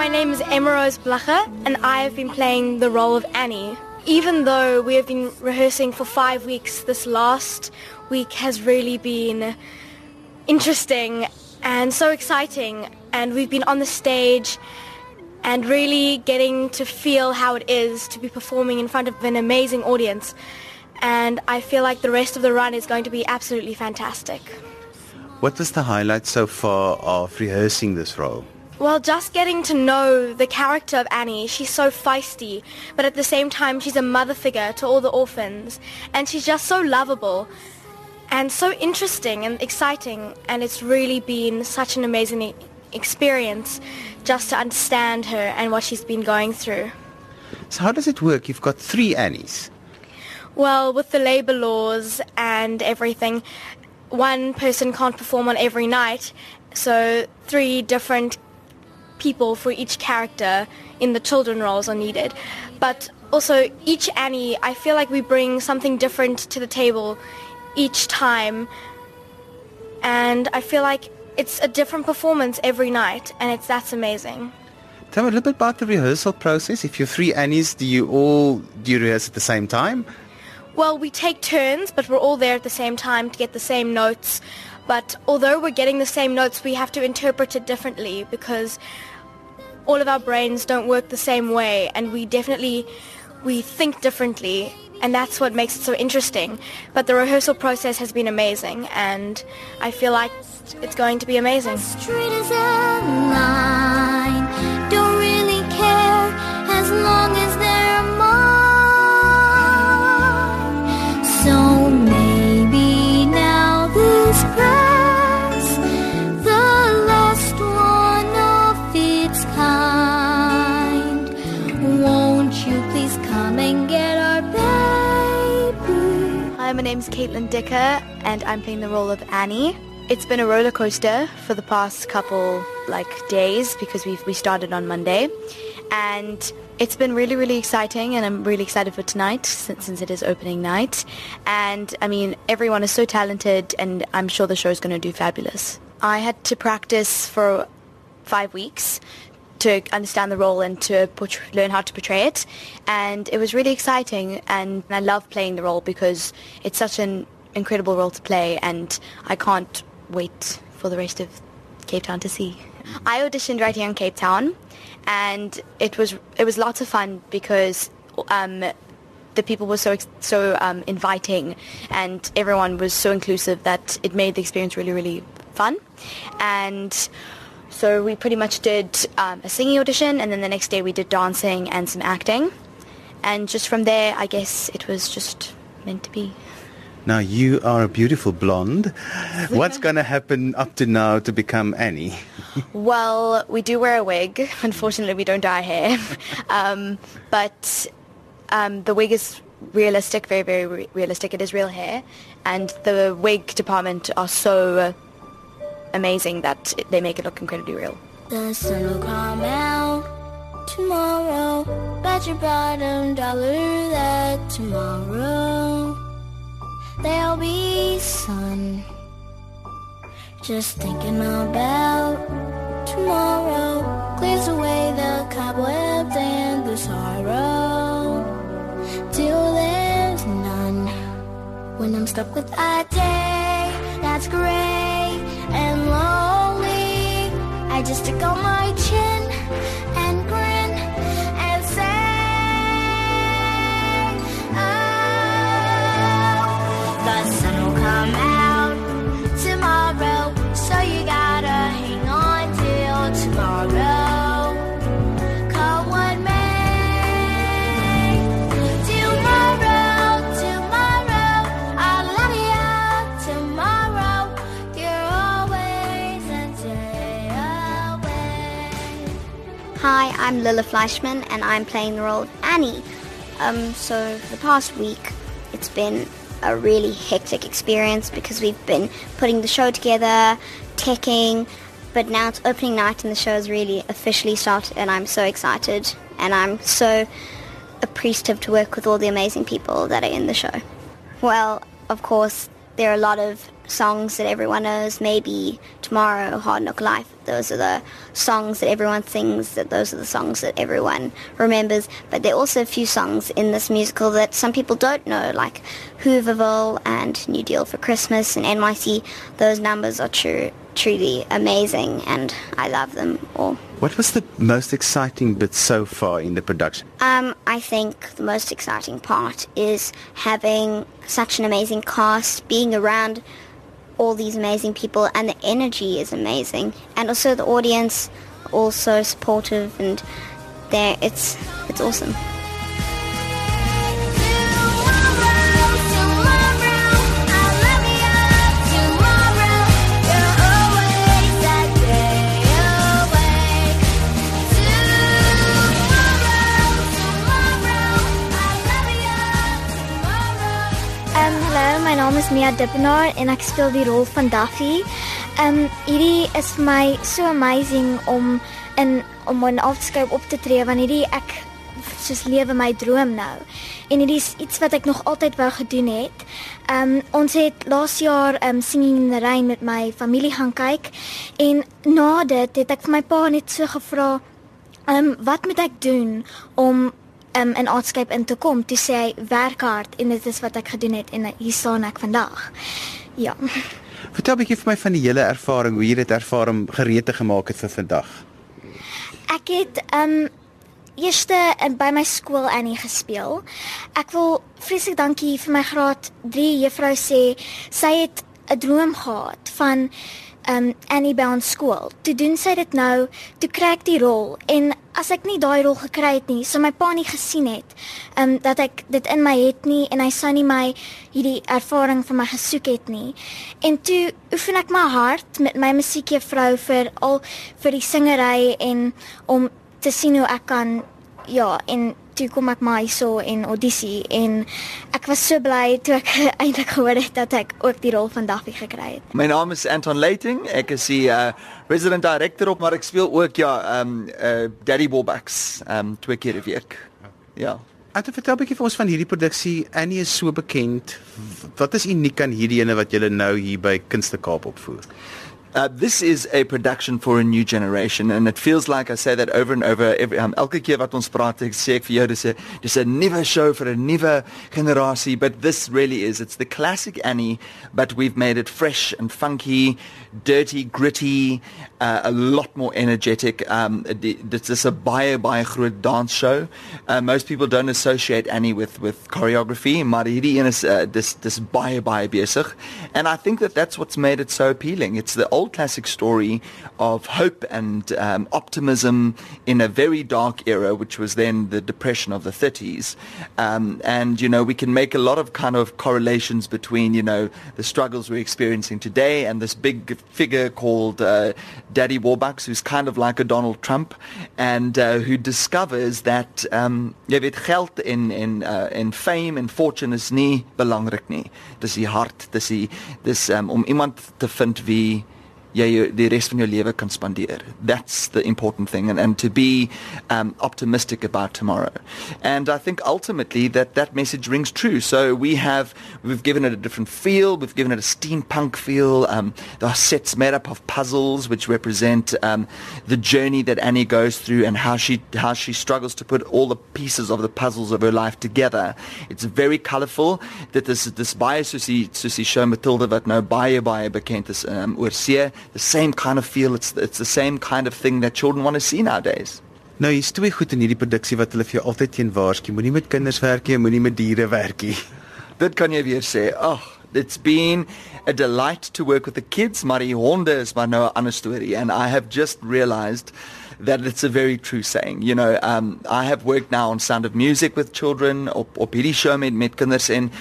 my name is Emma Rose Blacher, and I have been playing the role of Annie. Even though we have been rehearsing for five weeks, this last week has really been interesting and so exciting. And we've been on the stage and really getting to feel how it is to be performing in front of an amazing audience. And I feel like the rest of the run is going to be absolutely fantastic. What was the highlight so far of rehearsing this role? Well, just getting to know the character of Annie, she's so feisty, but at the same time she's a mother figure to all the orphans, and she's just so lovable and so interesting and exciting, and it's really been such an amazing experience just to understand her and what she's been going through. So how does it work? You've got three Annies. Well, with the labour laws and everything, one person can't perform on every night, so three different people for each character in the children roles are needed. But also, each Annie, I feel like we bring something different to the table each time, and I feel like it's a different performance every night, and it's that's amazing. Tell me a little bit about the rehearsal process. If you're three Annies, do you all do you rehearse at the same time? Well, we take turns, but we're all there at the same time to get the same notes. But although we're getting the same notes, we have to interpret it differently because all of our brains don't work the same way, and we definitely we think differently, and that's what makes it so interesting. But the rehearsal process has been amazing, and I feel like it's going to be amazing. As name's Caitlin Dicker, and I'm playing the role of Annie. It's been a roller coaster for the past couple like days because we we started on Monday, and it's been really really exciting, and I'm really excited for tonight since, since it is opening night. And I mean, everyone is so talented, and I'm sure the show's going to do fabulous. I had to practice for five weeks to understand the role and to portray, learn how to portray it. And it was really exciting and I love playing the role because it's such an incredible role to play and I can't wait for the rest of Cape Town to see. I auditioned right here in Cape Town and it was it was lots of fun because um, the people were so so um, inviting and everyone was so inclusive that it made the experience really really fun and so we pretty much did um, a singing audition, and then the next day we did dancing and some acting. And just from there, I guess it was just meant to be. Now you are a beautiful blonde. What's going to happen up to now to become Annie? Well, we do wear a wig. Unfortunately, we don't dye hair. um, but um, the wig is realistic, very, very re- realistic. It is real hair. And the wig department are so uh, amazing that they make it look incredibly real. The sun will come out tomorrow. Bet your bottom dollar that tomorrow there'll be sun. Just thinking about tomorrow clears away the cobwebs and the sorrow. Till there's none. When I'm stuck with a day that's gray and lonely, I just took all my I'm Lila Fleischman and I'm playing the role of Annie. Um, so for the past week, it's been a really hectic experience because we've been putting the show together, teching, but now it's opening night and the show has really officially started and I'm so excited and I'm so appreciative to work with all the amazing people that are in the show. Well, of course, there are a lot of songs that everyone knows. Maybe Tomorrow, Hard Knock Life. Those are the songs that everyone sings. That those are the songs that everyone remembers. But there are also a few songs in this musical that some people don't know, like Hooverville and New Deal for Christmas and NYC. Those numbers are true, truly amazing, and I love them all. What was the most exciting bit so far in the production? Um, I think the most exciting part is having such an amazing cast, being around all these amazing people, and the energy is amazing. And also the audience, also supportive, and there, it's it's awesome. Naam is Mia Dippenaar en ek speel die rol van Duffy. Um hierdie is vir my so amazing om in om in afskeid op te tree want hierdie ek soos lewe my droom nou. En hierdie is iets wat ek nog altyd wou gedoen het. Um ons het laas jaar um Singing in the Rain met my familie gaan kyk en na dit het ek vir my pa net so gevra Um wat moet ek doen om um in Artscape in te kom? Toe sê hy werk hard en dit is wat ek gedoen het en hier staan ek vandag. Ja. Vertel 'n bietjie vir my van die hele ervaring, hoe jy dit ervaar om gereed te gemaak het vir vandag. Ek het um eerste in by my skool Annie gespeel. Ek wil vreeslik dankie vir my graad 3 juffrou sê sy het 'n droom gehad van um Annie by ons skool. Toe doen sy dit nou, toe kry ek die rol en as ek nie daai rol gekry het nie, sou my pa nie gesien het um dat ek dit in my het nie en hy sou nie my hierdie ervaring vir my gesoek het nie. En toe oefen ek my hart met my musiekjuffrou vir al vir die singery en om te sien hoe ek kan ja en toe kom ek maar hierso en audisie en ek was so bly toe ek eintlik gehoor het dat ek ook die rol van Daffy gekry het. My naam is Anton Leiting. Ek is die uh, resident director op, maar ek speel ook ja, um uh Daddy Bobaks um twee keer 'n week. Ja. Anton, vertel 'n bietjie vir ons van hierdie produksie. Annie is so bekend. Wat is uniek aan hierdie ene wat julle nou hier by Kunste Kaap opvoer? Uh, this is a production for a new generation and it feels like I say that over and over. Every um, elke keer wat ons praat ek sê ek vir jou dis 'n dis 'n nuwe show vir 'n nuwe generasie but this really is. It's the classic Annie but we've made it fresh and funky dirty gritty uh, a lot more energetic. Um this is a baie baie groot dance show. Uh, most people don't associate Annie with with choreography maar hierdie een is uh, dis dis baie baie besig. And I think that that's what's made it so appealing. It's the classic story of hope and um, optimism in a very dark era, which was then the depression of the 30s. Um, and, you know, we can make a lot of kind of correlations between, you know, the struggles we're experiencing today and this big figure called uh, Daddy Warbucks, who's kind of like a Donald Trump, and uh, who discovers that um, jy weet geld en uh, fame and fortune is nie belangrik nie. Dis die hart, dis die dis um, om iemand te vind wie jy die res van jou lewe kan spandeer. That's the important thing and and to be um, optimistic about tomorrow. And I think ultimately that that message rings true. So we have we've given it a different feel, we've given it a steampunk feel. Um there are sets made up of puzzles which represent um the journey that Annie goes through and how she how she struggles to put all the pieces of the puzzles of her life together. It's very colorful. Dit is dis baie soos die soos die show Matilda wat nou baie baie bekend is um, oor see. The same kind of feel. It's it's the same kind of thing that children want to see nowadays. Nou hier's twee goed in hierdie produksie wat hulle vir jou altyd teen waarsku. Moenie met kinders werk nie, moenie met diere werk nie. Dit kan jy weer sê. Ag, it's been a delight to work with the kids. Maar die honde is maar nou 'n ander storie and I have just realized that it's a very true saying. You know, um I have worked now on Sound of Music with children op op hierdie show met met kinders en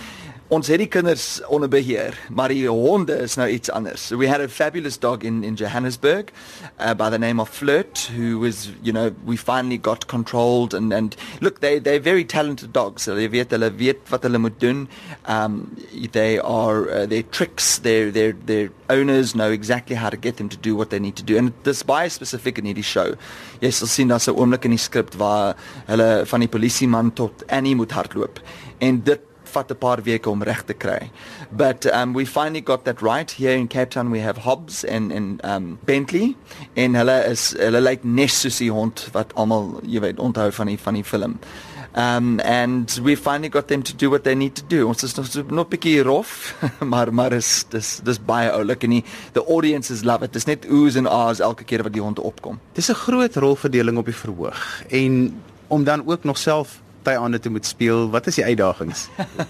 Ons het die kinders onder beheer, maar die honde is nou iets anders. So we had a fabulous dog in in Johannesburg uh, by the name of Flirt who was, you know, we finally got controlled and and look they they're very talented dogs. So they weet hulle weet wat hulle moet doen. Um they are uh, their tricks, their their their owners know exactly how to get them to do what they need to do. And this by specific in hierdie show. Jy sal sien daar's 'n oomblik in die skrip waar hulle van die polisieman tot Annie moet hardloop. En dit vat 'n paar weke om reg te kry. But um we finally got that right here in Cape Town we have Hobbs and and um Bentley en hulle is hulle lyk net soos die hond wat almal jy weet onthou van die van die film. Um and we finally got them to do what they need to do. Ons is nog nog bietjie rof, maar maar is dis dis baie oulik en die the audiences love it. Dis net oohs en ahs elke keer wat die hond opkom. Dis 'n groot rolverdeling op die verhoog en om dan ook nog self tyande te moet speel. Wat is die uitdagings?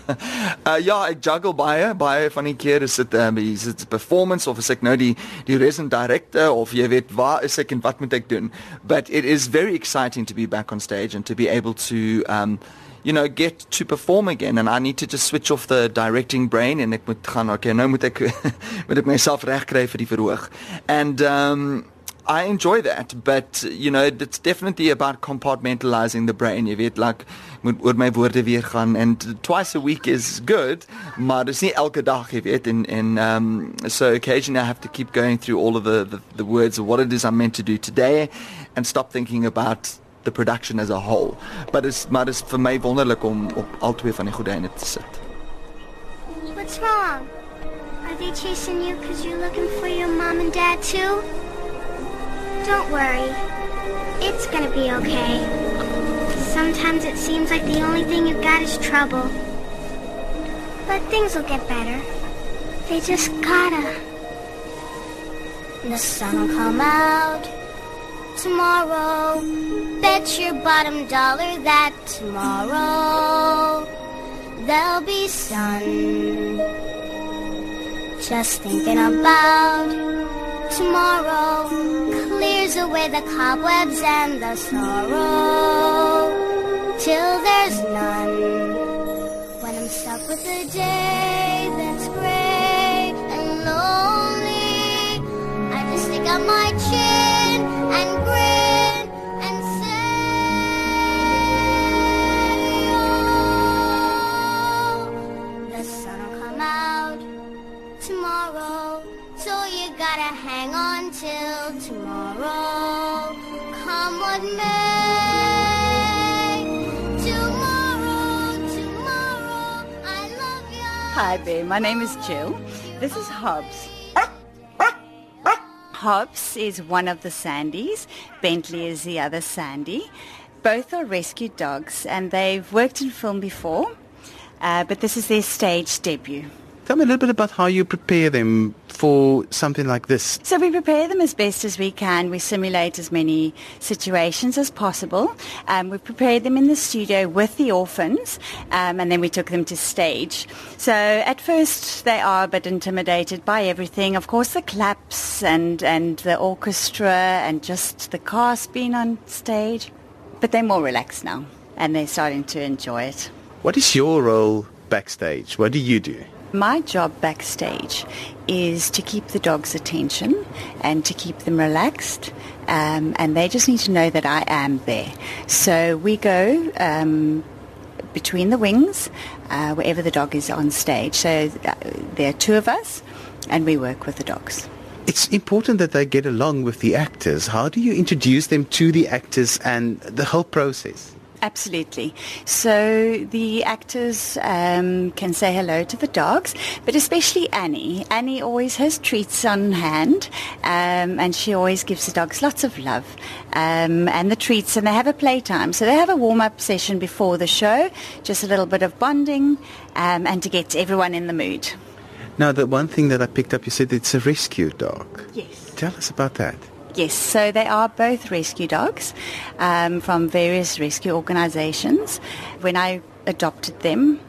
uh ja, ek juggle baie, baie van die keer is dit um, is dit performance of is ek nou die die resident director of jy weet waar is ek en wat moet ek doen? But it is very exciting to be back on stage and to be able to um you know get to perform again and I need to just switch off the directing brain en ek moet gaan okay, nou moet ek moet ek myself regkry vir die verhoog. And um I enjoy that, but you know, it's definitely about compartmentalizing the brain. Jy weet, like moet oor my woorde weer gaan and twice a week is good, maar dis nie elke dag, jy weet, en um so occasionally I have to keep going through all of the the, the words of what it is I'm meant to do today and stop thinking about the production as a whole. But it's maar dis vir my wonderlik om op al twee van die gordijne te sit. What's wrong? Are they chasing you because you're looking for your mom and dad too? Don't worry. It's gonna be okay. Sometimes it seems like the only thing you've got is trouble. But things will get better. They just gotta. The sun will come out tomorrow. Bet your bottom dollar that tomorrow there'll be sun. Just thinking about tomorrow clears away the cobwebs and the sorrow till there's none. When I'm stuck with a day that's gray and lonely, I just stick out my chin Hi there, my name is Jill. This is Hobbs. Hobbs is one of the Sandys. Bentley is the other Sandy. Both are rescue dogs and they've worked in film before, uh, but this is their stage debut. Tell me a little bit about how you prepare them for something like this. So we prepare them as best as we can. We simulate as many situations as possible. Um, we prepared them in the studio with the orphans, um, and then we took them to stage. So at first they are a bit intimidated by everything. Of course, the claps and and the orchestra and just the cast being on stage. But they're more relaxed now, and they're starting to enjoy it. What is your role backstage? What do you do? My job backstage is to keep the dog's attention and to keep them relaxed. Um, and they just need to know that I am there. So we go um, between the wings uh, wherever the dog is on stage. So uh, there are two of us and we work with the dogs. It's important that they get along with the actors. How do you introduce them to the actors and the whole process? Absolutely. So the actors um, can say hello to the dogs, but especially Annie. Annie always has treats on hand, um, and she always gives the dogs lots of love um, and the treats, and they have a playtime. So they have a warm-up session before the show, just a little bit of bonding, um, and to get everyone in the mood. Now, the one thing that I picked up, you said it's a rescue dog. Yes. Tell us about that. Yes, so they are both rescue dogs um, from various rescue organizations. When I adopted them,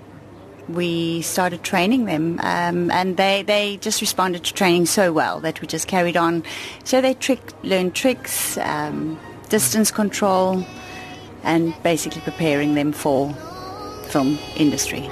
we started training them, um, and they, they just responded to training so well that we just carried on. So they trick, learned tricks, um, distance control, and basically preparing them for film industry.